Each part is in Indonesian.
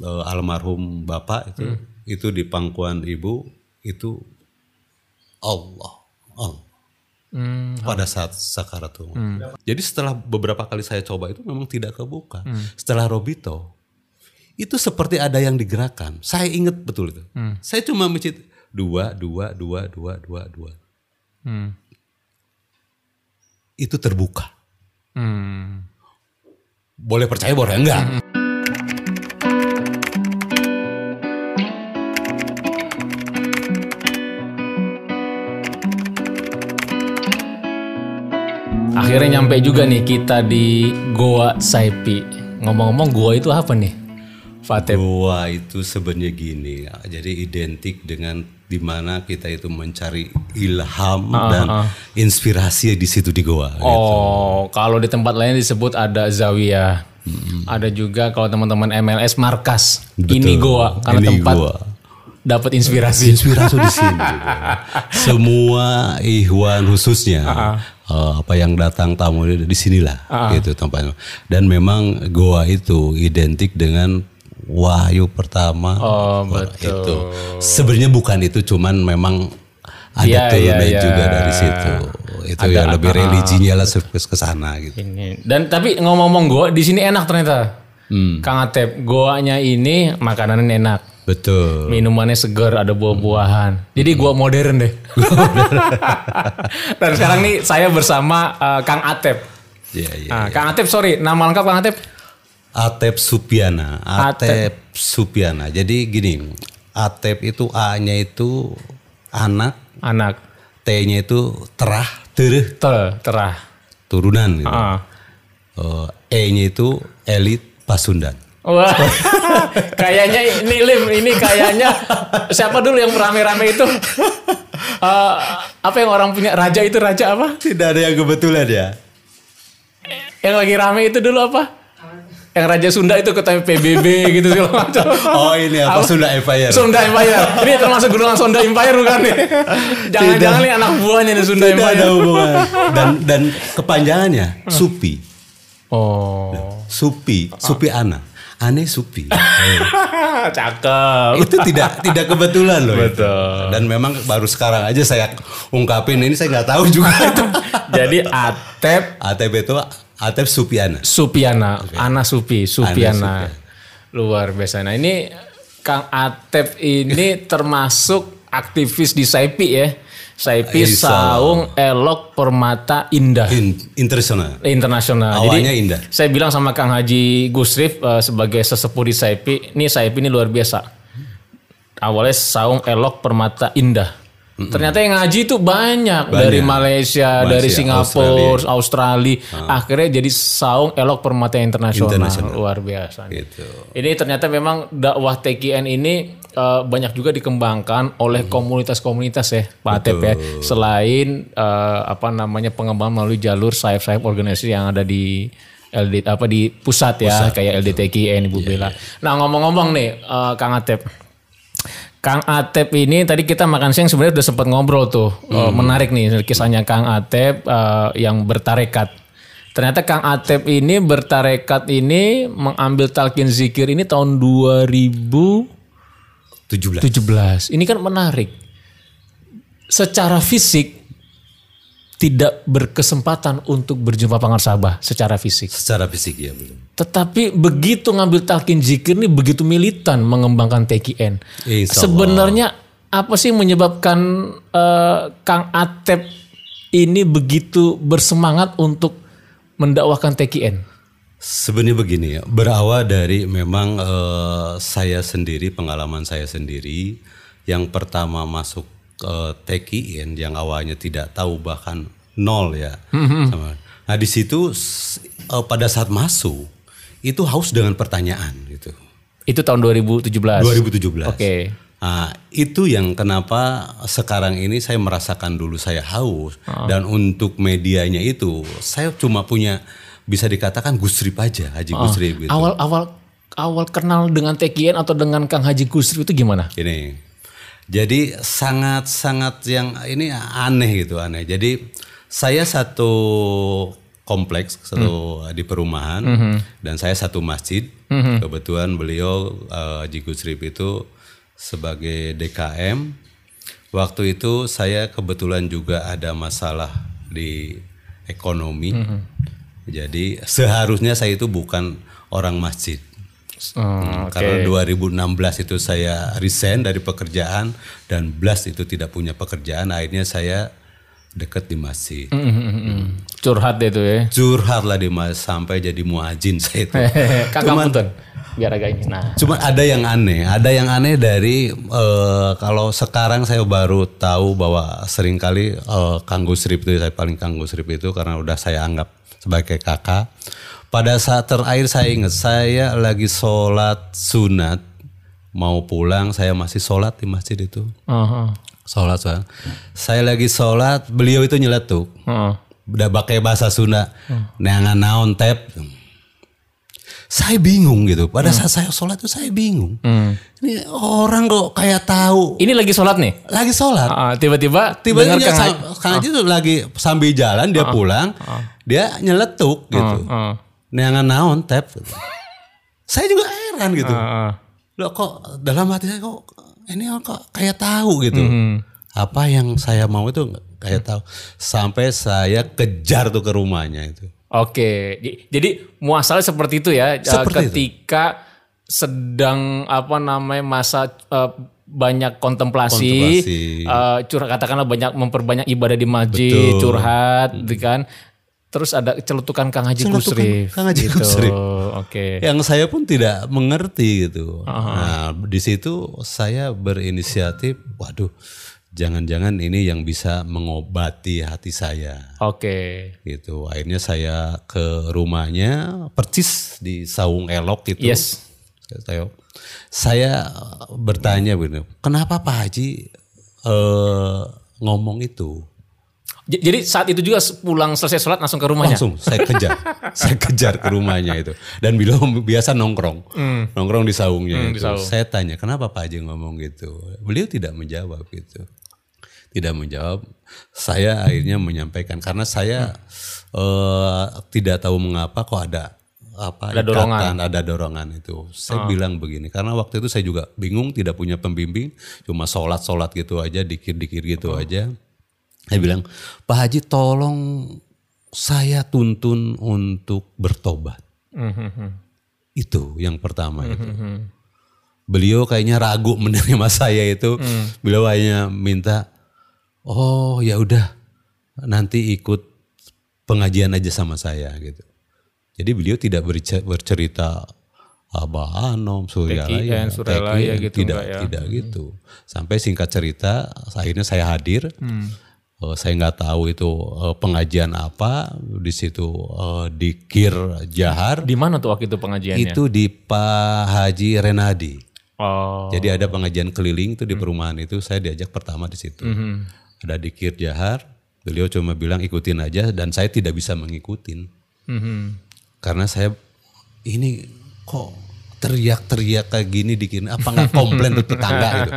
eh, almarhum bapak itu itu di pangkuan ibu itu Allah Allah Hmm. pada saat sakaratul maut. Jadi setelah beberapa kali saya coba itu memang tidak kebuka. Setelah Robito itu seperti ada yang digerakkan. Saya ingat betul itu. Saya cuma mencit dua dua dua dua dua dua. Hmm. Itu terbuka. Hmm. Boleh percaya boleh enggak. Akhirnya nyampe juga nih kita di Goa Saipi. Ngomong-ngomong Goa itu apa nih? Fatep. Goa itu sebenarnya gini, jadi identik dengan di mana kita itu mencari ilham dan inspirasi di situ di Goa. Oh, kalau di tempat lain disebut ada Zawiyah. Ada juga kalau teman-teman MLS markas. Ini Goa karena Ini tempat Goa. dapat inspirasi. inspirasi di sini. Semua ihwan khususnya eh, apa yang datang tamu di sinilah gitu tempatnya. Dan memang goa itu identik dengan wahyu pertama. Oh, betul. Itu sebenarnya bukan itu cuman memang ada iya, turunnya iya. juga dari situ. Itu Ada- ya lebih religinya lah ke ke sana gitu. Ini. Dan tapi ngomong-ngomong Goa di sini enak ternyata. Hmm. Kang Atep, Goanya ini makanannya enak. Betul. Minumannya segar, ada buah-buahan. Jadi gua modern deh. Dan sekarang nih saya bersama eh, Kang Atep. Iya, iya. Nah, Kang Atep, sorry, nama lengkap Kang Atep? Atep Supiana, Atep Supiana. Jadi gini, Atep itu A-nya itu anak, Anak. T-nya itu terah, tereh, Ter, terah. turunan. Gitu. Ah. Eh, E-nya itu elit Pasundan. Wah, kayaknya ini Lim, ini kayaknya siapa dulu yang rame-rame itu? Eh, apa yang orang punya raja itu raja apa? Tidak ada yang kebetulan ya. Yang lagi rame itu dulu apa? Yang Raja Sunda itu ketemu PBB gitu segala macam. Oh ini apa, Sunda Empire. Sunda Empire. Ini termasuk gerulang Sunda Empire bukan nih? Jangan-jangan nih anak buahnya nih Sunda Tidak ada Empire. hubungan. Dan dan kepanjangannya Supi, Oh, Supi, Supi Ana, Ane Supi. cakep. itu tidak tidak kebetulan loh. itu. Betul. Dan memang baru sekarang aja saya ungkapin ini saya nggak tahu juga itu. Jadi Atep ATP itu Atep Supiana. Supiana, Ana Supi, Supiana. Ana Luar biasa. Nah ini Kang Atep ini termasuk aktivis di Saipi ya. Saipi Insya Saung Elok Permata Indah. In, internasional. internasional. Awalnya Jadi indah. saya bilang sama Kang Haji Gusrif eh, sebagai sesepuh di Saipi, ini Saipi ini luar biasa. Awalnya saung elok permata indah. Ternyata yang ngaji itu banyak, dari Malaysia, dari Malaysia, Singapura, Australia. Akhirnya jadi saung elok permata internasional. Internasional. Luar biasa. Gitu. Ini ternyata memang dakwah TKN ini eh, banyak juga dikembangkan oleh komunitas-komunitas ya, Pak Atep ya. Selain eh, apa namanya pengembangan melalui jalur sayap-sayap organisasi yang ada di LD apa di pusat ya, kayak LDTKN Ibu Bella. Nah, ngomong-ngomong nih eh, Kang Atep. Kang Atep ini tadi kita makan siang sebenarnya udah sempat ngobrol tuh. Eh, menarik nih kisahnya Kang Atep eh, yang bertarekat. Ternyata Kang Atep ini bertarekat ini mengambil talqin zikir ini tahun 2017. 17. Ini kan menarik. Secara fisik tidak berkesempatan untuk berjumpa Pangar Sabah secara fisik. Secara fisik ya belum. Tetapi begitu ngambil talqin zikir ini begitu militan mengembangkan TKN. Sebenarnya apa sih menyebabkan eh, Kang Atep ini begitu bersemangat untuk mendakwahkan TKN? Sebenarnya begini ya, berawal dari memang eh, saya sendiri, pengalaman saya sendiri, yang pertama masuk ke TKIN yang awalnya tidak tahu bahkan nol ya. Sama- Nah di situ eh, pada saat masuk itu haus dengan pertanyaan gitu. Itu tahun 2017. 2017. Oke. Nah, itu yang kenapa sekarang ini saya merasakan dulu saya haus dan untuk medianya itu saya cuma punya bisa dikatakan Gusrip aja, Haji Gusrip gitu. Awal awal awal kenal dengan TKN atau dengan Kang Haji Gusri itu gimana? Ini. Jadi sangat-sangat yang ini aneh gitu aneh. Jadi saya satu kompleks satu di perumahan dan saya satu masjid Kebetulan beliau uh, Haji Gusrip itu sebagai DKM. Waktu itu saya kebetulan juga ada masalah di ekonomi. Jadi seharusnya saya itu bukan orang masjid. Oh, Karena 2016 itu saya resign dari pekerjaan dan Blas itu tidak punya pekerjaan, akhirnya saya dekat di masjid. Hmm. Curhat deh tuh ya. Curhat lah di masjid sampai jadi muajin saya itu. Kakak punten. Biar agak ini. Nah. Cuma ada yang aneh, ada yang aneh dari eh, kalau sekarang saya baru tahu bahwa sering kali eh, Kang Gusrip itu saya paling Kang Gusrip itu karena udah saya anggap sebagai kakak. Pada saat terakhir saya ingat saya lagi sholat sunat mau pulang saya masih sholat di masjid itu Aha. sholat sholat. Saya lagi sholat beliau itu nyeletuk Heeh. udah pakai bahasa Sunda neangan naon tep saya bingung gitu. Pada saat saya sholat itu saya bingung. Ini orang kok kayak tahu. Ini lagi sholat nih. lagi sholat. Ah, tiba-tiba tiba-tiba Kang Kang Haji tuh lagi sambil jalan dia pulang dia nyeletuk gitu. Ah, neangan naon tep? Saya juga heran gitu. Ah, ah. loh kok dalam hati saya kok ini kok kayak tahu gitu. Hmm. apa yang saya mau itu kayak tahu. Sampai saya kejar tuh ke rumahnya itu Oke, jadi muasalnya seperti itu ya. eh, Seperti itu. ketika sedang apa namanya masa eh, banyak kontemplasi, Kontemplasi. eh, curhat katakanlah banyak memperbanyak ibadah di masjid, Betul. curhat, gitu kan. Terus ada celutukan Kang Haji Celutukan Gusrif. Kang Haji gitu. Gusrif. Oke. yang saya pun tidak mengerti gitu nah di situ saya berinisiatif waduh jangan-jangan ini yang bisa mengobati hati saya. Oke. gitu. Akhirnya saya ke rumahnya percis di Saung Elok itu. Yes. saya, saya bertanya begini kenapa Pak Haji eh, ngomong itu? Jadi saat itu juga pulang selesai sholat langsung ke rumahnya. langsung saya kejar. Saya kejar ke rumahnya itu. Dan beliau biasa nongkrong. Nongkrong di saungnya itu. Saya tanya kenapa Pak Haji ngomong gitu? Beliau tidak menjawab gitu tidak menjawab saya akhirnya menyampaikan karena saya eh, tidak tahu mengapa kok ada apa Ada dorongan. ikatan, ada dorongan itu saya bilang begini karena waktu itu saya juga bingung tidak punya pembimbing cuma sholat sholat gitu aja dikir dikir gitu aja saya bilang, Pak Haji tolong saya tuntun untuk bertobat. Mhm. Itu yang pertama itu. Beliau kayaknya ragu menerima saya itu. Beliau hanya minta, oh ya udah nanti ikut pengajian aja sama saya gitu. Jadi beliau tidak berce- bercerita Abah Anom, Suryalaya, TKN, Suryalaya TKN, gitu tidak, ya? tidak gitu. Sampai singkat cerita, akhirnya saya hadir. Eh, saya nggak tahu itu eh, pengajian apa di situ eh, di Kir Jahar Di mana tuh waktu itu pengajiannya? itu di Pak Haji Renadi. Oh. Jadi ada pengajian keliling itu di perumahan itu saya diajak pertama di situ. Ada di Kir Jahar, beliau cuma bilang ikutin aja dan saya tidak bisa mengikutin Mhm. karena saya ini kok teriak-teriak kayak gini dikira apa nggak komplain tuh tetangga gitu.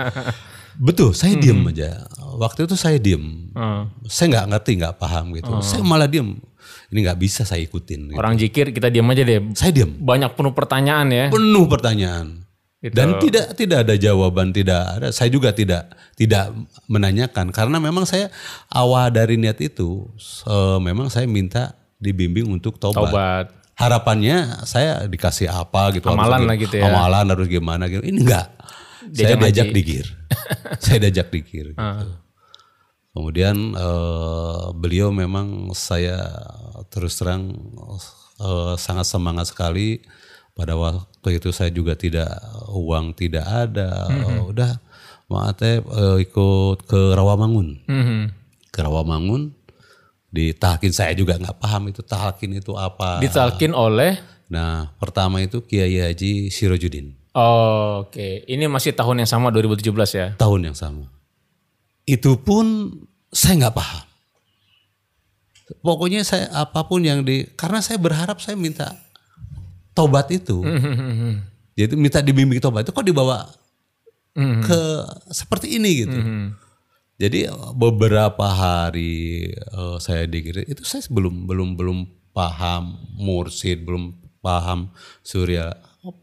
Betul, saya diem aja. Waktu itu saya diem. Hmm. Saya nggak ngerti, nggak paham gitu. Saya malah diem. Ini nggak bisa saya ikutin. gitu. Orang jikir kita diam aja deh. Saya diem. Banyak penuh pertanyaan ya. Penuh pertanyaan. Gitu. Dan tidak tidak ada jawaban, tidak ada. Saya juga tidak tidak menanyakan karena memang saya awal dari niat itu eh, memang saya minta dibimbing untuk tobat. Taubat. Harapannya saya dikasih apa gitu. Amalan harus lah gi- gitu ya. Amalan harus gimana gitu. Ini enggak. saya Diajak haji. dikir. saya diajak dikir. Gitu. Ah. Kemudian eh, beliau memang saya terus terang eh, sangat semangat sekali. Pada waktu itu saya juga tidak uang tidak ada. Mm-hmm. Udah maaf teh eh, ikut ke Rawamangun. Mhm. Ke Rawamangun ditalkin saya juga nggak paham itu talkin itu apa. Ditalkin oleh Nah pertama itu Kiai Haji Sirojudin Oh, Oke, ini masih tahun yang sama 2017 ya. tahun yang sama. Itu pun saya nggak paham. Pokoknya saya apa pun yang di karena saya berharap saya minta tobat itu. Jadi minta dibimbing tobat itu kok dibawa ke seperti ini gitu. Jadi beberapa hari eh, saya dikira itu saya belum belum belum paham mursid, belum paham surya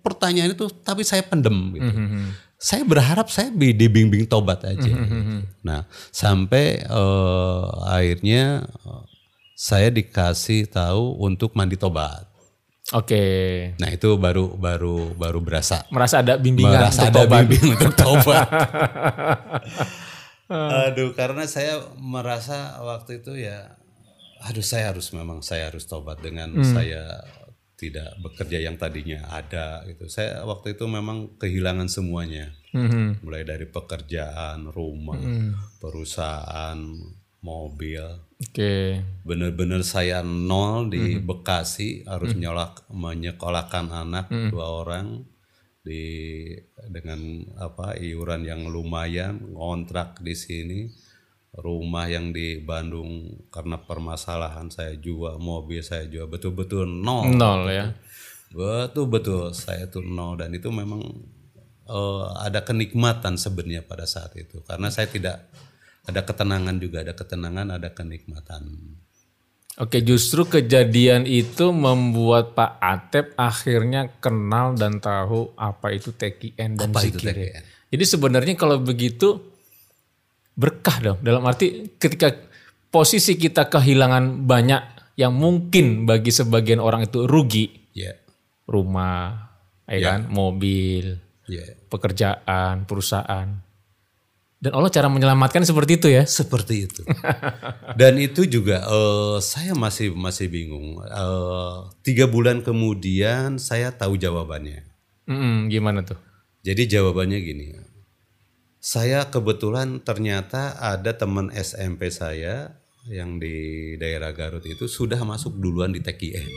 pertanyaan itu tapi saya pendem gitu. Hmm, Saya berharap saya bi- dibimbing tobat aja. Hmm, gitu. Nah, sampai eh, akhirnya eh, saya dikasih tahu untuk mandi tobat. Oke. Nah, itu baru baru baru berasa Merasa ada bimbingan merasa untuk ada tobat. bimbing untuk tobat. aduh, karena saya merasa waktu itu ya, aduh saya harus memang saya harus tobat dengan saya tidak bekerja yang tadinya ada gitu. Saya waktu itu memang kehilangan semuanya, Mhm. mulai dari pekerjaan, rumah, perusahaan, mobil. Oke. Bener-bener saya nol di Bekasi harus nyolak menyekolahkan anak dua orang di dengan apa iuran yang lumayan ngontrak di sini. Rumah yang di Bandung karena permasalahan saya jual mobil saya jual betul-betul nol Nol ya. betul-betul saya tuh nol. Dan itu memang eh, ada kenikmatan sebenarnya pada saat itu. Karena saya tidak ada ketenangan juga ada ketenangan ada kenikmatan Oke, justru kejadian itu membuat Pak Atep akhirnya kenal dan tahu apa itu TKN dan Apa itu. TKN? Jadi sebenarnya kalau begitu berkah dong. Dalam arti ketika posisi kita kehilangan banyak yang mungkin bagi sebagian orang itu rugi, ya rumah, ya kan, mobil, ya pekerjaan, perusahaan. Dan Allah cara menyelamatkan seperti itu ya. seperti itu dan itu juga eh, saya masih masih bingung Eh, tiga bulan kemudian saya tahu jawabannya Mm-mm, gimana tuh? jadi jawabannya gini saya kebetulan ternyata ada teman SMP saya yang di daerah Garut itu sudah masuk duluan di TKN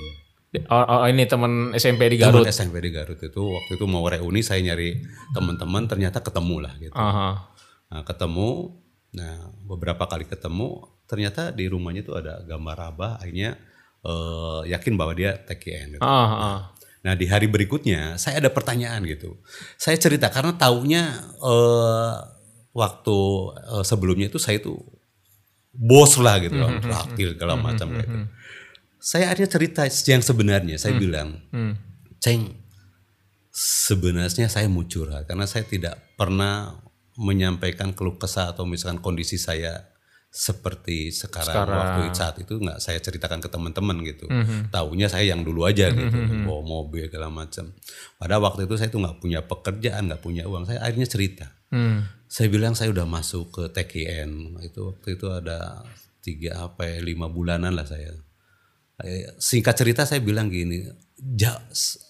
Oh, oh, ini teman SMP di Garut. Teman SMP di Garut itu waktu itu mau reuni saya nyari teman-teman ternyata ketemu lah gitu Aha. Nah, ketemu, nah beberapa kali ketemu, ternyata di rumahnya itu ada gambar Abah, akhirnya eh, yakin bahwa dia TKN. Gitu. Ah, ah. Nah di hari berikutnya saya ada pertanyaan gitu, saya cerita karena taunya eh, waktu eh, sebelumnya itu saya itu bos lah gitu, kan, traktir segala macam gitu. Saya akhirnya cerita yang sebenarnya, saya bilang, Ceng, sebenarnya saya mau curhat karena saya tidak pernah menyampaikan keluh kesah atau misalkan kondisi saya seperti sekarang, waktu saat itu nggak saya ceritakan ke teman-teman gitu. Taunya saya yang dulu aja gitu, bawa mobil segala macam. Pada waktu itu saya tuh nggak punya pekerjaan, nggak punya uang. Saya akhirnya cerita. Hmm. Saya bilang saya udah masuk ke TKN. Itu waktu itu ada tiga apa ya, lima bulanan lah saya. Eh, Singkat cerita saya bilang gini, ja,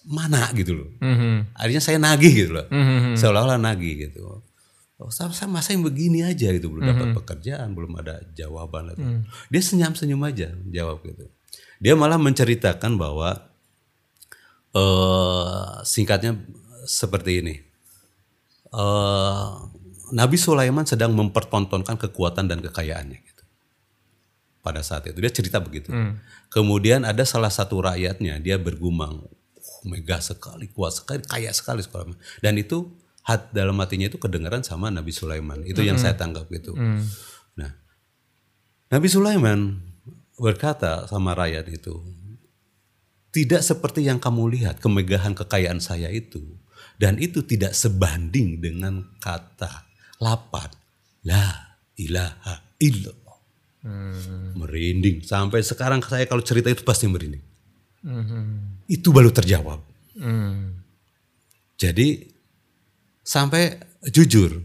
mana gitu loh. Mhm. Akhirnya saya nagih gitu loh. Mhm. Seolah-olah nagih gitu. Oh, sama saya masa yang begini aja gitu belum dapat pekerjaan, belum ada jawaban lah. Dia senyum-senyum aja jawab gitu. Dia malah menceritakan bahwa eh singkatnya seperti ini. Eh Nabi Sulaiman sedang mempertontonkan kekuatan dan kekayaannya gitu. Pada saat itu dia cerita begitu. Kemudian ada salah satu rakyatnya dia bergumang, "Uh, megah sekali, kuat sekali, kaya sekali sekolah. Dan itu hat dalam hatinya itu kedengaran sama Nabi Sulaiman. Itu yang saya tangkap gitu. Nah, Nabi Sulaiman berkata sama rakyat itu, tidak seperti yang kamu lihat kemegahan kekayaan saya itu. Dan itu tidak sebanding dengan kata lapan la ilaha illallah. Merinding. Sampai sekarang saya kalau cerita itu pasti merinding. Itu baru terjawab. Hmm. jadi sampai jujur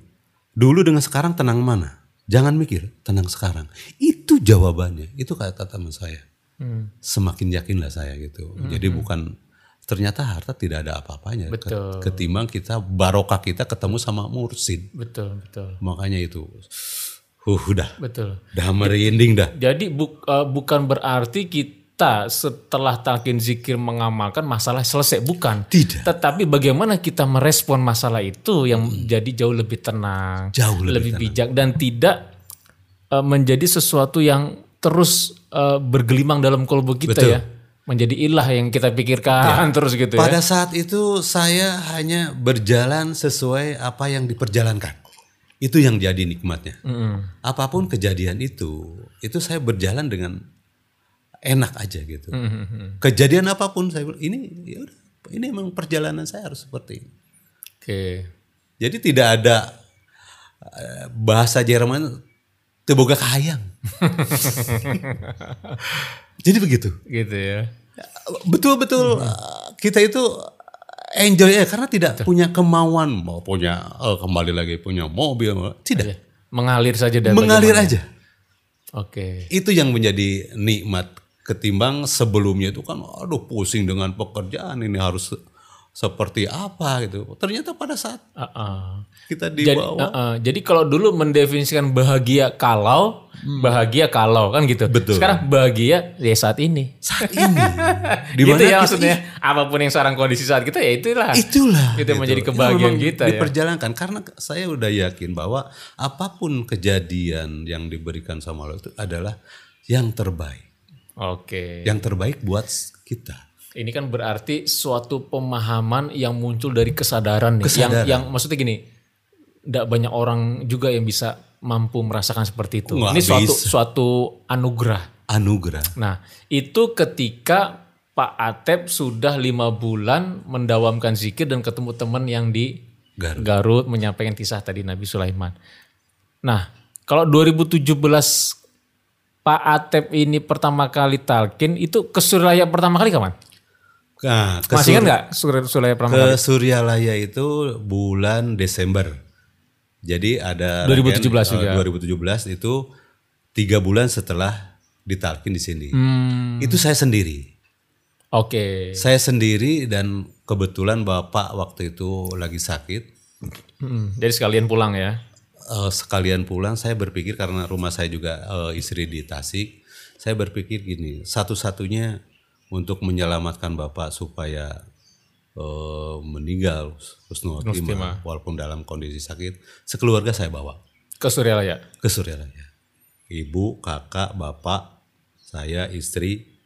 dulu dengan sekarang tenang mana jangan mikir tenang sekarang itu jawabannya itu kata teman saya Hmm. semakin yakinlah saya gitu. Jadi bukan ternyata harta tidak ada apa-apanya Betul. ketimbang kita barokah kita ketemu sama mursid. Betul, betul. Makanya itu uh udah Betul. udah merinding dah. Jadi buk- eh, bukan berarti kita setelah talqin zikir mengamalkan masalah selesai, bukan. Tidak. Tetapi bagaimana kita merespon masalah itu yang jadi jauh lebih tenang, Jauh lebih tenang. bijak dan tidak eh, menjadi sesuatu yang terus eh, bergelimang dalam kolbu kita Betul. ya. Menjadi ilah yang kita pikirkan terus gitu ya. Pada saat itu saya hanya berjalan sesuai apa yang diperjalankan. Itu yang jadi nikmatnya. Mm-mm. Apa pun kejadian itu, itu saya berjalan dengan enak aja gitu. Mm-mm. Kejadian apa pun saya bilang ini ya udah ini memang perjalanan saya harus seperti ini. Oke. Jadi tidak ada eh, bahasa Jerman teboga kahayang. Jadi begitu. Gitu ya. Betul-betul eh, kita itu enjoy ya karena tidak punya kemauan mau punya eh, kembali lagi punya mobil tidak Mengalir saja dan mengalir aja. Oke. Itu yang menjadi nikmat ketimbang sebelumnya itu kan aduh pusing dengan pekerjaan ini harus seperti apa gitu. Ternyata pada saat Uh-uh. kita Jadi, dibawa uh-uh. jadi kalau dulu mendefinisikan bahagia kalau, bahagia kalau kan gitu. Hmm. Betul. Sekarang bahagia ya saat ini. saat ini di Gitu ya kita- maksudnya. Apa pun yang sekarang kondisi saat kita ya itulah. itulah Itu yang menjadi kebahagiaan memang kita ya. diperjalankan karena saya udah yakin bahwa apa pun kejadian yang diberikan sama Allah itu adalah yang terbaik Oke. yang terbaik buat kita Ini kan berarti suatu pemahaman yang muncul dari kesadaran nih. Kesadaran. Yang yang maksudnya gini, tidak banyak orang juga yang bisa mampu merasakan seperti itu. Nggak Ini suatu suatu anugerah. anugerah Nah, itu ketika Pak Atep sudah lima bulan mendawamkan zikir dan ketemu teman yang di Garut. Garut menyampaikan kisah tadi Nabi Sulaiman. Nah, kalau 2017 Pak Atep ini pertama kali talkin itu ke Suraya pertama kali kapan? nah, ke, Masih kan nggak Sur- Suraya pertama kali? ke Suryalaya itu bulan Desember jadi ada 2017 rangkaian, juga. eh, 2017 itu tiga bulan setelah ditalkin di sini Hmm, itu saya sendiri Oke. saya sendiri dan kebetulan bapak waktu itu lagi sakit Hmm, Jadi sekalian pulang ya. Eh, sekalian pulang saya berpikir karena rumah saya juga eh, istri di Tasik saya berpikir gini satu-satunya untuk menyelamatkan bapak supaya eh, meninggal husnul khotimah, walaupun dalam kondisi sakit sekeluarga saya bawa. Ke Suryalaya. ke Suryalaya. Ibu kakak bapak saya istri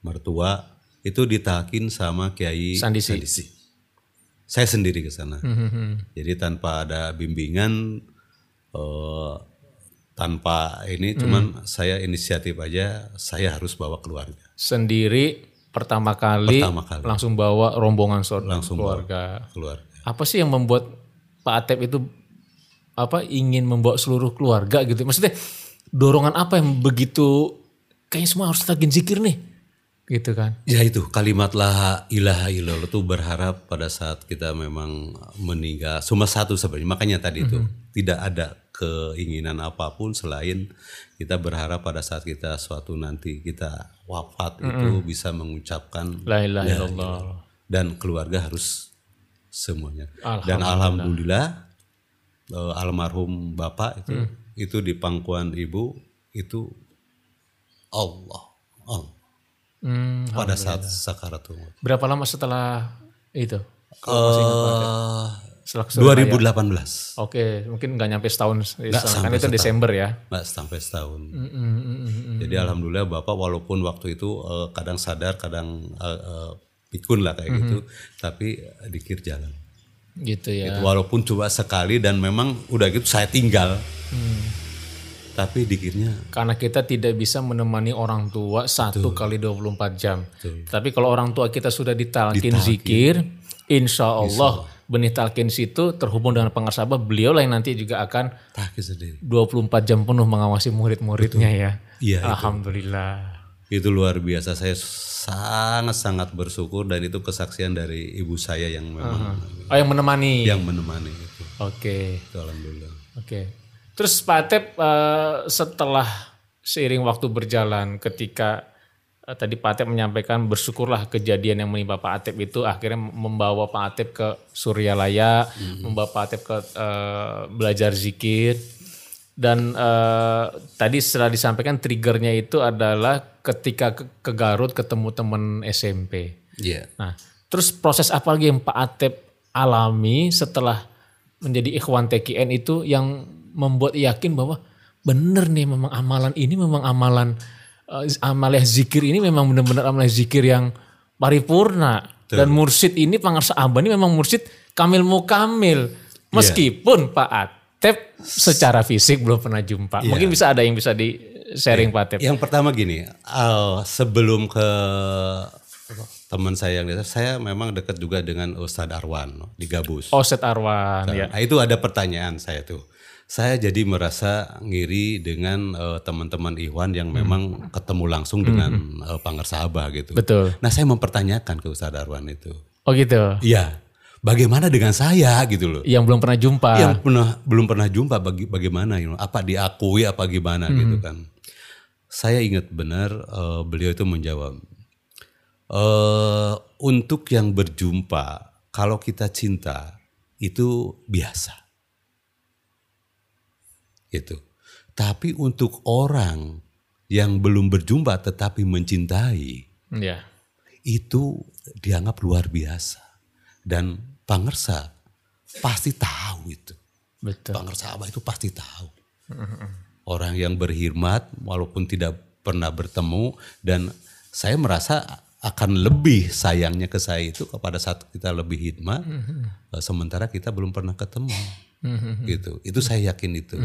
mertua itu ditakin sama Kiai Sandisi. saya sendiri ke sana. Hmm, jadi tanpa ada bimbingan eh, tanpa ini cuman saya inisiatif aja saya harus bawa keluarga Sendiri pertama kali, Pertama kali. langsung bawa rombongan Langsung keluarga. keluarga Apa sih yang membuat Pak Atep itu apa ingin membawa seluruh keluarga gitu? Maksudnya dorongan apa yang begitu kayaknya semua harus takin zikir nih, gitu kan? ya itu. Kalimat la ilaha illallah itu berharap pada saat kita memang meninggal. Cuma satu sebenarnya. Makanya tadi itu tidak ada keinginan apa pun selain kita berharap pada saat kita suatu nanti kita wafat itu bisa mengucapkan La ilaha illallah. dan keluarga harus semuanya. Dan alhamdulillah. eh, almarhum bapak itu itu di pangkuan ibu itu Allah, Allah Hmm, pada saat sakaratul maut. berapa lama setelah itu? Eh, Setelah ke Surabaya? 2018 Oke, mungkin nggak nyampe setahun. kan sampai itu Desember ya. nggak sampai setahun. Mm, mm, mm, mm. Jadi alhamdulillah bapak walaupun waktu itu eh, kadang sadar kadang eh, eh, pikun lah kayak gitu, tapi eh, dikir jalan. Gitu ya. Walaupun cuma sekali dan memang udah gitu saya tinggal. Hmm. Tapi dikirnya Karena kita tidak bisa menemani orang tua satu kali 24 jam. Tapi kalau orang tua kita sudah ditalkin zikir, insya Allah benih talkin situ terhubung dengan pengasabah, beliau lah yang nanti juga akan takut sendiri. 24 jam penuh mengawasi murid-muridnya ya. Iya, itu. Alhamdulillah. Itu luar biasa. Saya sangat-sangat bersyukur dan itu kesaksian dari ibu saya yang memang Oh yang menemani. yang menemani itu. Oke. Itu alhamdulillah. Oke. Terus Pak Atep eh, setelah seiring waktu berjalan ketika eh, tadi Pak Atep menyampaikan bersyukurlah kejadian yang menimpa Pak Atep itu akhirnya membawa Pak Atep ke Suryalaya, membawa Pak Atep ke eh, belajar zikir dan eh, tadi setelah disampaikan triggernya itu adalah ketika ke, ke Garut ketemu teman SMP. Iya. Nah, terus proses apa lagi yang Pak Atep alami setelah menjadi ikhwan TKN itu yang membuat yakin bahwa bener nih memang amalan ini memang amalan uh, amalia zikir ini memang benar-benar amalia zikir yang paripurna. Dan mursid ini pangarsa abah ini memang mursid kamil mukamil. Meskipun Pak Atep secara fisik belum pernah jumpa. Mungkin bisa ada yang bisa di sharing Pak Atep. Yang pertama gini, al- sebelum ke teman saya yang atas, saya memang dekat juga dengan Ustadz Arwan di Gabus. Oset Arwan ya. Nah, itu ada pertanyaan saya tuh. Saya jadi merasa ngiri dengan eh, teman-teman Ikhwan yang memang ketemu langsung dengan eh, Pangersa Abah gitu. Betul. Nah, saya mempertanyakan ke Ustadz Arwan itu. Oh gitu. Iya, bagaimana dengan saya gitu loh? Yang belum pernah jumpa. Yang pernah belum pernah jumpa bagi bagaimana you know, apa diakui apa gimana gitu kan. Saya ingat benar eh, beliau itu menjawab eh untuk yang berjumpa kalau kita cinta itu biasa. Gitu. Tapi untuk orang yang belum berjumpa tetapi mencintai Ya. itu dianggap luar biasa dan pangersa pasti tahu itu. Betul. Pangersa Abah itu pasti tahu. Orang yang berhormat walaupun tidak pernah bertemu dan saya merasa akan lebih sayangnya ke saya itu kepada saat kita lebih hikmat eh, sementara kita belum pernah ketemu. Gitu. Itu saya yakin itu.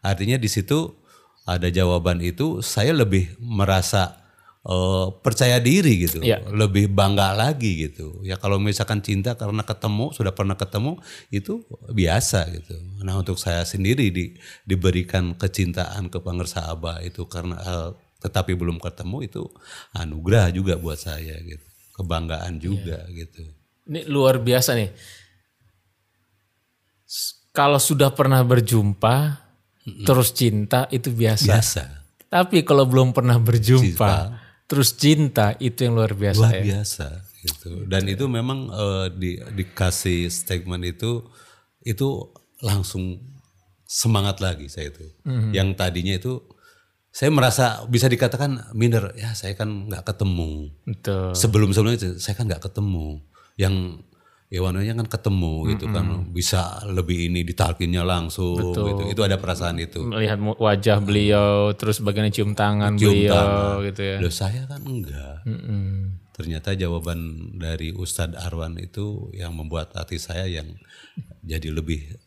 Artinya di situ ada jawaban itu saya lebih merasa eh, percaya diri gitu, Iya. lebih bangga lagi gitu. Ya kalau misalkan cinta karena ketemu sudah pernah ketemu itu biasa gitu. Nah untuk saya sendiri di, diberikan kecintaan ke Abah itu karena eh, tetapi belum ketemu itu anugerah juga buat saya gitu, kebanggaan juga gitu. Ini luar biasa nih. Kalau sudah pernah berjumpa, terus cinta itu biasa. Biasa, Tapi kalau belum pernah berjumpa, terus cinta itu yang luar biasa luar ya. biasa gitu. Dan itu memang eh, di, dikasih statement itu itu langsung semangat lagi saya itu. Yang tadinya itu saya merasa bisa dikatakan minder ya saya kan nggak ketemu Betul. sebelum sebelumnya saya kan nggak ketemu yang Iwannya kan ketemu gitu kan. Bisa lebih ini ditalkinnya langsung gitu. Itu ada perasaan itu. Melihat wajah beliau, terus bagaimana cium tangan Cium beliau tangan. gitu ya. Loh saya kan enggak. Ternyata jawaban dari Ustadz Arwan itu yang membuat hati saya yang jadi lebih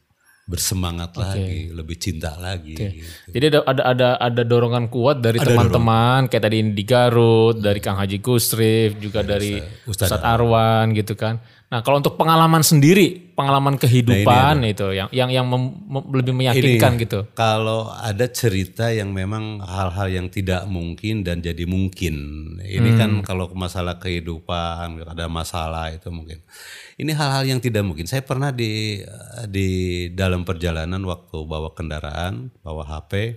bersemangat lagi lebih cinta lagi gitu. Jadi ada ada ada ada dorongan kuat dari teman-teman kayak tadi di Garut, dari Kang Haji Kusrif, juga dari Ustadz Ustadz Arwan gitu kan. Nah, kalau untuk pengalaman sendiri, pengalaman kehidupan itu yang yang yang mem- mem- lebih meyakinkan gitu. Kalau ada cerita yang memang hal-hal yang tidak mungkin dan jadi mungkin. Ini kan Hmm. kalau masalah kehidupan ada masalah itu mungkin. Ini hal-hal yang tidak mungkin. Saya pernah di di dalam perjalanan waktu bawa kendaraan, bawa HP,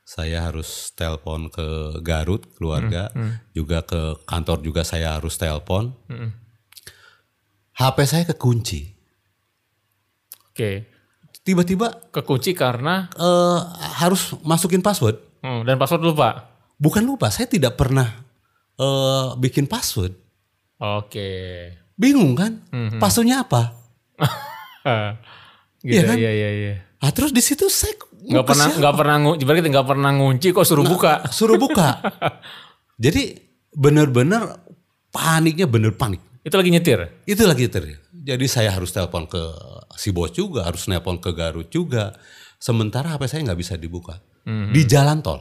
saya harus telepon ke Garut keluarga, Hmm, juga ke kantor juga saya harus telepon. HP saya kekunci. Oke. Tiba-tiba Kekunci karena eh, harus masukin password. hmm, dan password lupa. Bukan lupa, saya tidak pernah eh, bikin password. Oke. Bingung kan? Mhm. Passwordnya apa? gitu Iya kan? iya iya iya. Ah, terus di situ saya Nggak pernah nggak pernah ngunci, berarti nggak pernah ngunci kok suruh buka. suruh buka. Jadi benar-benar paniknya bener panik. Itu lagi nyetir. Itu lagi ter. Jadi saya harus telepon ke si bos juga, harus telepon ke Garut juga. Sementara HP saya nggak bisa dibuka di jalan tol.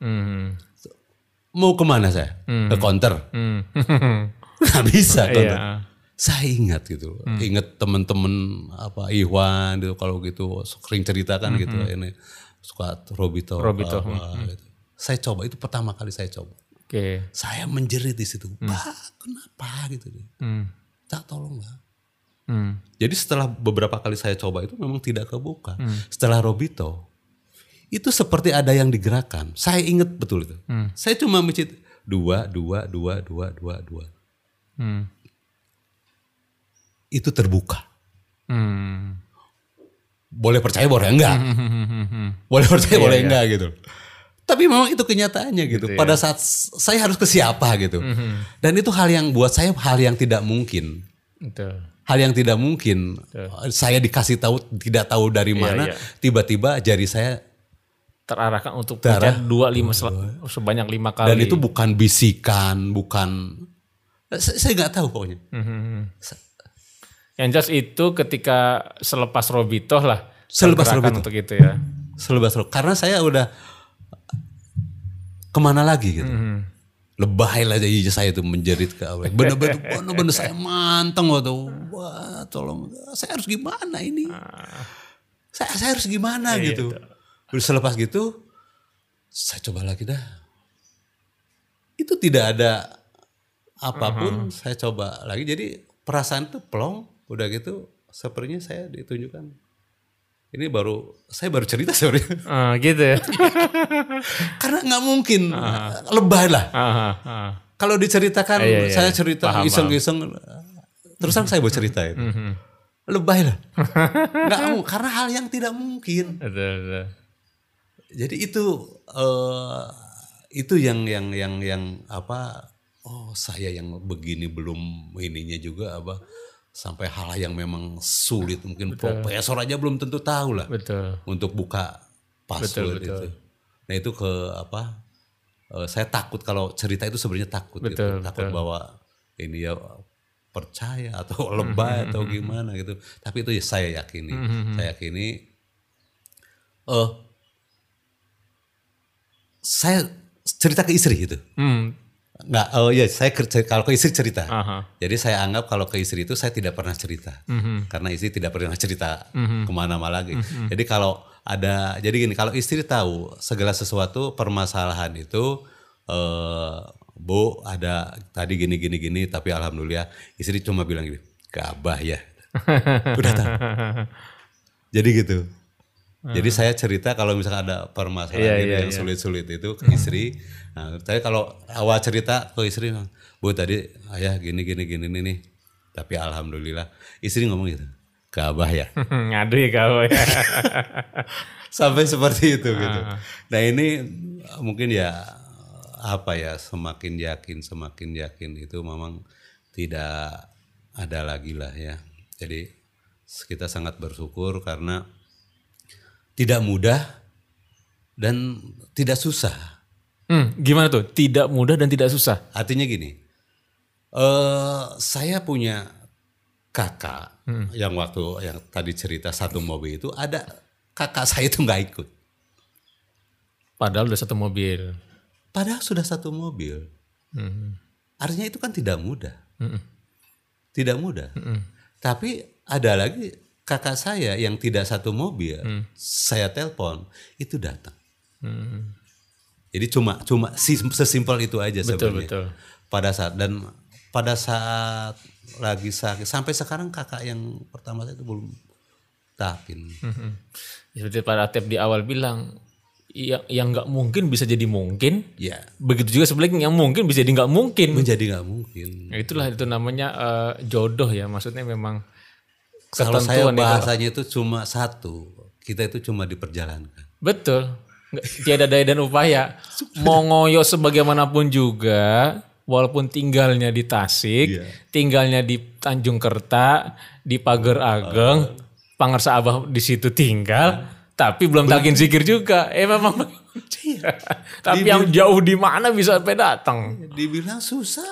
Hmm. Mau ke mana saya? Ke counter? Hmm. Nggak bisa. Iya. saya ingat gitu ingat temen-temen apa Iwan gitu kalau gitu sering ceritakan gitu ini suka Robito, Robito, apa, gitu. saya coba itu pertama kali saya coba Oke. saya menjerit di situ. Pak kenapa? Gitu Hmm. tak tolong lah Hmm. jadi setelah beberapa kali saya coba itu memang tidak kebuka. Setelah Robito itu seperti ada yang digerakkan. Saya ingat betul itu. Saya cuma mencit dua dua dua dua dua dua. Hmm. itu terbuka. Hmm. boleh percaya boleh enggak? Boleh percaya boleh enggak gitu tapi memang itu kenyataannya gitu, pada saat s- saya harus ke siapa gitu dan itu hal yang buat saya hal yang tidak mungkin hal yang tidak mungkin saya dikasih tahu tidak tahu dari mana iya. tiba-tiba jari saya Terarahkan untuk Terarah. dua lima sebanyak lima kali. dan itu bukan bisikan bukan saya nggak tahu pokoknya Hmm. Yang jelas itu ketika selepas Robito lah. Selepas tergerakkan Robito. untuk itu ya. selepas karena saya udah ke mana lagi gitu lebay lah jadi saya itu menjerit ke awal. Bener-bener bener-bener saya manteng waktu. Wah, tolong saya harus gimana ini? Saya, saya harus gimana gitu. Terus selepas gitu saya coba lagi dah. Itu tidak ada apa pun saya coba lagi. Jadi perasaan itu plong udah gitu sepertinya saya ditunjukkan. Ini baru saya baru cerita sebenarnya. Ah, gitu ya. Karena nggak mungkin lebay lah. Aha, aha. Kalau diceritakan Iya, iya, saya iya. cerita iseng-iseng terus terang saya mau cerita itu. Lebay lah. Nggak mau karena hal yang tidak mungkin. Jadi itu eh itu yang yang yang yang apa oh saya yang begini belum ininya juga apa sampai hal yang memang sulit mungkin profesor aja belum tentu tahu lah Betul. untuk buka password Betul, betul. itu. Nah itu ke apa? eh, saya takut kalau cerita itu sebenarnya takut gitu. Betul, Takut betul. bahwa ini ya percaya atau lebay atau gimana gitu. Tapi itu ya saya yakini. Saya yakini eh saya cerita ke istri gitu. Hmm. Nggak, oh iya saya ke- kalau ke istri cerita. Aha. Jadi saya anggap kalau ke istri itu saya tidak pernah cerita, Mhm. karena istri tidak pernah cerita ke mana-mana lagi. Jadi kalau ada, jadi gini, kalau istri tahu segala sesuatu permasalahan itu, eh, bu ada tadi gini gini gini, tapi alhamdulillah istri cuma bilang gini, gabah ya, udah tahu. Jadi gitu. Jadi saya cerita kalau misalkan ada permasalahan Iya, gitu iya, yang iya. sulit-sulit itu ke istri. Nah, saya kalau awal cerita ke istri, bu tadi ayah gini gini gini nih. Tapi alhamdulillah istri ngomong gitu, ke abah ya. Ngadu ya kau ya. Sampai seperti itu gitu. Nah ini mungkin ya apa ya semakin yakin semakin yakin itu memang tidak ada lagi lah ya. Jadi kita sangat bersyukur karena tidak mudah dan tidak susah. Hmm, gimana tuh? Tidak mudah dan tidak susah. Artinya gini, eh saya punya kakak yang waktu yang tadi cerita satu mobil itu ada kakak saya itu nggak ikut. Padahal udah satu mobil. Padahal sudah satu mobil. Hmm. Artinya itu kan tidak mudah. Mm-mm. Tidak mudah. Tapi ada lagi kakak saya yang tidak satu mobil, saya telepon, itu datang. Hmm. Jadi cuma cuma si- sesimpel itu aja Betul, sebenarnya. betul. Pada saat dan pada saat lagi sakit sampai sekarang kakak yang pertama saya itu belum tapin. Hmm. Seperti Pak Atep di awal bilang, yang yang nggak mungkin bisa jadi mungkin. Ya, Begitu juga sebaliknya yang mungkin bisa jadi nggak mungkin. menjadi nggak mungkin. Nah, itulah itu namanya eh, jodoh ya. Maksudnya memang Kalau saya bahasanya itu cuma satu, kita itu cuma diperjalankan. Betul. Tiada daya dan upaya. Mau ngoyo sebagaimanapun juga, walaupun tinggalnya di Tasik, Iya. tinggalnya di Tanjung Kerta, di Pager Ageng, Pangersa Abah di situ tinggal, tapi belum takin zikir juga. Eh memang. tapi yang jauh di mana bisa sampai datang? Dibilang susah,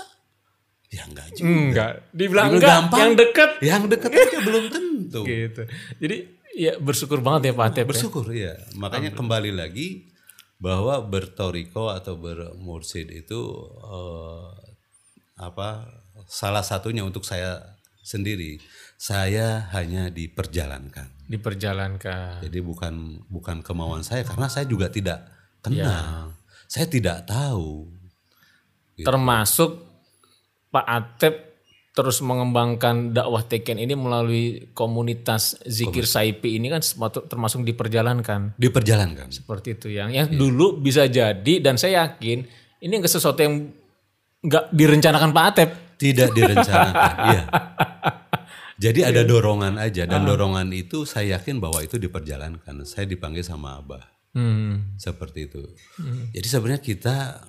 ya enggak juga. Enggak. Dibilang Dibilang enggak. gampang. Yang deket. Yang dekat aja belum tentu. Gitu. Jadi ya bersyukur banget ya Pak Atep. ya. Bersyukur ya. Makanya kembali lagi bahwa bertoriko atau bermursid itu eh, apa salah satunya untuk saya sendiri. Saya hanya diperjalankan. Diperjalankan. Jadi bukan bukan kemauan saya karena saya juga tidak kenal. Saya tidak tahu. termasuk Pak Atep terus mengembangkan dakwah Teken ini melalui komunitas zikir Saipi ini kan termasuk diperjalankan Diperjalankan. seperti itu yang yang dulu bisa jadi dan saya yakin ini enggak sesuatu yang nggak direncanakan Pak Atep Tidak direncanakan. Iya. Jadi ada dorongan aja dan dorongan itu saya yakin bahwa itu diperjalankan. Saya dipanggil sama Abah. hmm. seperti itu. Jadi sebenarnya kita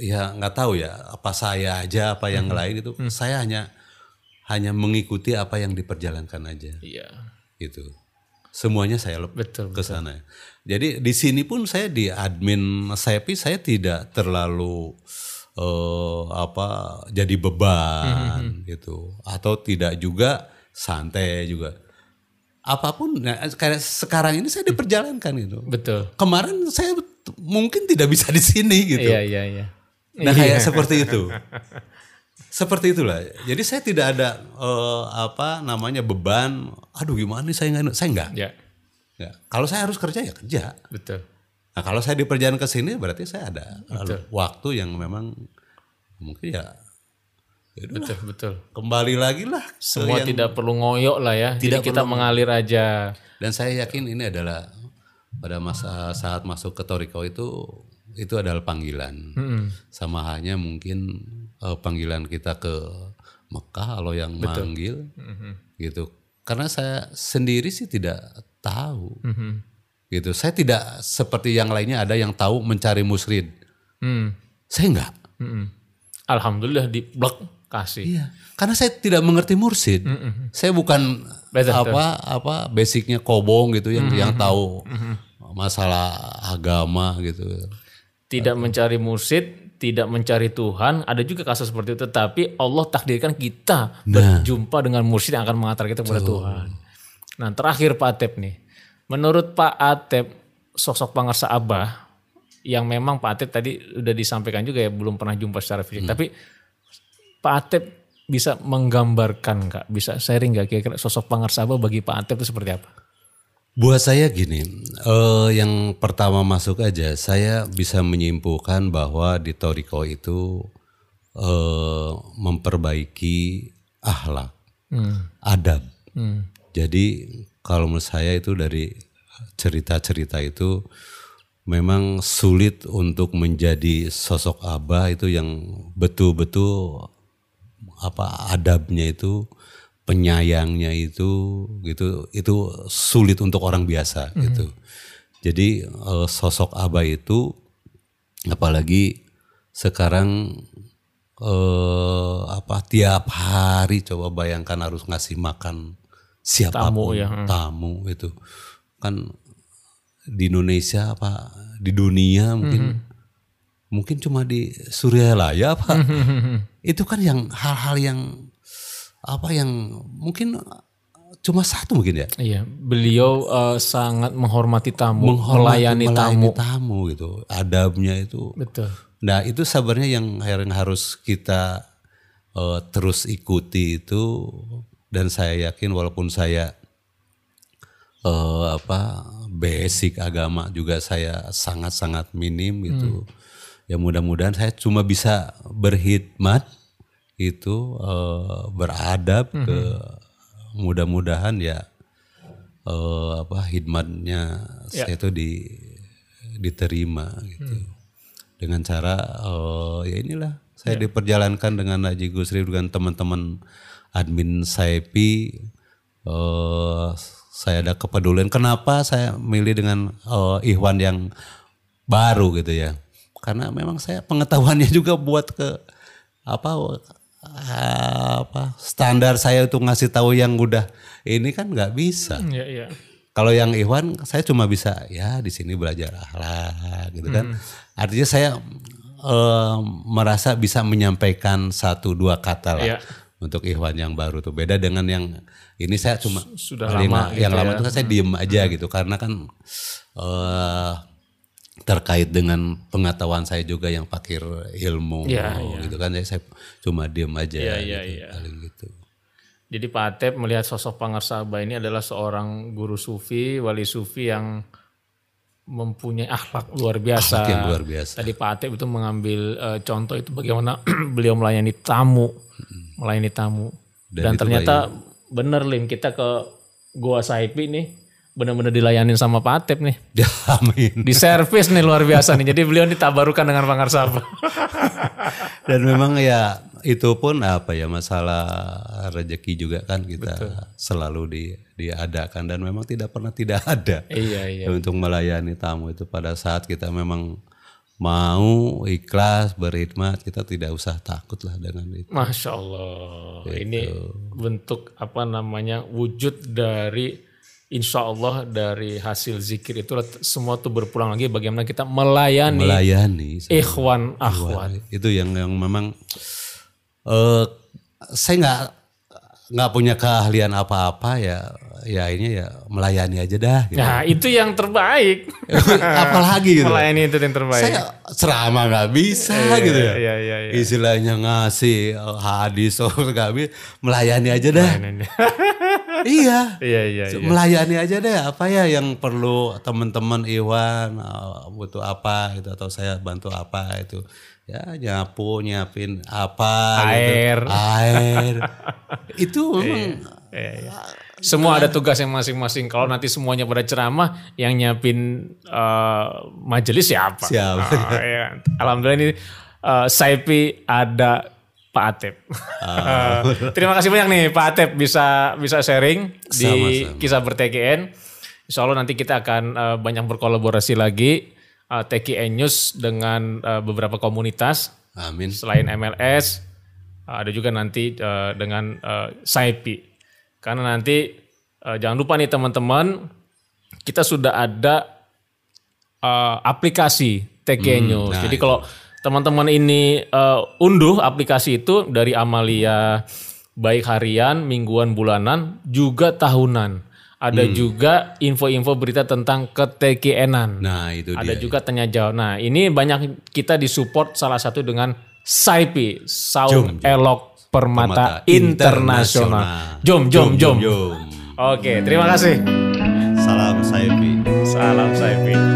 ya nggak tahu ya apa saya aja apa yang lain itu saya hanya hanya mengikuti apa yang diperjalankan aja. Iya. Gitu. Semuanya saya betul ke sana. Jadi di sini pun saya di admin Sepi saya tidak terlalu eh, apa jadi beban gitu. Atau tidak juga santai juga. Apa pun nah, kayak sekarang ini saya diperjalankan gitu. Betul. Kemarin saya mungkin tidak bisa di sini gitu. iya iya iya Nah kayak seperti itu. Seperti itulah. Jadi saya tidak ada eh, apa namanya beban. Aduh gimana nih saya nggak, saya nggak. Ya, Ya. Kalau saya harus kerja ya kerja. betul. Nah kalau saya di perjalanan ke sini berarti saya ada waktu yang memang mungkin ya, ya udah, Betul, betul. kembali lagi lah. Semua yang- tidak perlu ngoyok lah ya. Jadi Tidak kita mengalir aja. Dan saya yakin ini adalah pada masa saat masuk ke Toriko itu itu adalah panggilan. Sama halnya mungkin eh, panggilan kita ke Mekah kalau yang manggil gitu. Karena saya sendiri sih tidak tahu. Gitu. Saya tidak seperti yang lainnya ada yang tahu mencari musrid. Hmm. Saya enggak. Mm-mm. Alhamdulillah di blok kasih. Iya. Karena saya tidak mengerti mursid. Saya bukan Betul, apa apa basicnya kobong gitu yang yang tahu masalah agama gitu. Tidak mencari mursid, tidak mencari Tuhan. Ada juga kasus seperti itu. Tapi Allah takdirkan kita berjumpa dengan mursid yang akan mengantar kita kepada Tuhan. Nah terakhir Pak Atep nih. Menurut Pak Atep, sosok pangarsa Abah yang memang Pak Atep tadi udah disampaikan juga ya belum pernah jumpa secara fisik. Tapi Pak Atep bisa menggambarkan nggak? Bisa sharing nggak kira-kira sosok pangarsa Abah bagi Pak Atep itu seperti apa? Buat saya gini, eh, yang pertama masuk aja, saya bisa menyimpulkan bahwa di Toriko itu eh, memperbaiki akhlak, adab. Jadi kalau menurut saya itu dari cerita-cerita itu memang sulit untuk menjadi sosok abah itu yang betul-betul apa adabnya itu penyayangnya itu gitu itu sulit untuk orang biasa gitu. Jadi eh, sosok abah itu apalagi sekarang eh apa tiap hari coba bayangkan harus ngasih makan siapa pun Tamu ya, tamu itu kan di Indonesia apa di dunia mungkin mungkin cuma di Suryalaya apa. Itu kan yang hal-hal yang apa yang mungkin cuma satu mungkin ya Iya, beliau eh, sangat menghormati tamu, Menghormati, melayani, tamu. tamu gitu adabnya itu Betul. Nah itu sebenarnya yang yang harus kita eh, terus ikuti itu dan saya yakin walaupun saya eh, apa basic agama juga saya sangat-sangat minim gitu. Ya mudah-mudahan saya cuma bisa berkhidmat itu eh, beradab ke mudah-mudahan ya eh, apa khidmatnya saya itu di diterima gitu. Dengan cara eh, ya inilah saya diperjalankan dengan Haji Gusri dengan teman-teman admin Saipi eh, saya ada kepedulian kenapa saya milih dengan eh, Ikhwan yang baru gitu ya? Karena memang saya pengetahuannya juga buat ke apa apa standar saya untuk ngasih tahu yang udah ini kan nggak bisa Iya, iya. kalau yang Ikhwan saya cuma bisa ya di sini belajar akhlak gitu kan. Artinya saya eh, merasa bisa menyampaikan satu dua kata lah Iya. untuk Ikhwan yang baru tuh beda dengan yang ini saya cuma sudah paling lama yang gitu lama ya. itu kan saya diem aja gitu karena kan eh terkait dengan pengetahuan saya juga yang pakir ilmu Iya, iya. gitu kan saya cuma diem aja iya, gitu, paling gitu. Jadi Pak Atep melihat sosok Pangarsa Abah ini adalah seorang guru sufi, wali sufi yang mempunyai akhlak luar biasa. Akhlak yang luar biasa. Tadi Pak Atep itu mengambil eh, contoh itu bagaimana beliau melayani tamu, melayani tamu. Dan, Dan ternyata bener Lim kita ke Goa Saipi nih benar-benar dilayanin sama Pak Atep nih. Amin. Di servis nih luar biasa nih. Jadi beliau ditabarukan dengan Pangarsa Abah. Dan memang ya itu pun apa ya masalah rezeki juga kan kita selalu di diadakan dan memang tidak pernah tidak ada iya, iya. untuk melayani tamu itu pada saat kita memang mau ikhlas berkhidmat kita tidak usah takut lah dengan itu. Masya Allah, ini bentuk apa namanya wujud dari Insya Allah dari hasil zikir itu semua tuh berpulang lagi bagaimana kita melayani Melayani ikhwan akhwat. itu yang yang memang eh saya nggak nggak punya keahlian apa-apa ya ya ini ya melayani aja dah. Gitu. Nah itu yang terbaik. Apalagi gitu. Melayani itu yang terbaik. Saya ceramah nggak bisa gitu ya. Iya iya iya. Istilahnya ngasih uh, hadis oh nggak bisa, melayani aja dah. iya. Iya iya. iya. Melayani aja deh apa ya yang perlu teman-teman Iwan uh, butuh apa gitu atau saya bantu apa itu ya nyapu nyiapin apa Air. gitu. air itu memang Iya, iya. Semua ada tugasnya masing-masing. Kalau nanti semuanya pada ceramah, yang nyiapin eh, majelis siapa? Siapa? Oh, iya. Alhamdulillah ini eh, Saipi ada Pak Atep. Ah. Terima kasih banyak nih Pak Atep bisa bisa sharing di Sama-sama. kisah ber-TKN. Insya Allah nanti kita akan eh, banyak berkolaborasi lagi eh, TKN News dengan eh, beberapa komunitas amin selain MLS ada juga nanti eh, dengan eh, Saipi. Karena nanti eh, jangan lupa nih teman-teman kita sudah ada eh, aplikasi TK News. nah Jadi kalau teman-teman ini eh, unduh aplikasi itu dari Amalia baik harian, mingguan, bulanan, juga tahunan. Ada juga info-info berita tentang keTKN-an. nah itu Ada dia juga tanya jawab. Nah, ini banyak kita disupport salah satu dengan SAIPI, Saung Jom, jom. Elok Permata, Permata Internasional. Internasional. Jom, jom, jom. jom Oke, terima kasih. salam Saipi Salam SAIPI.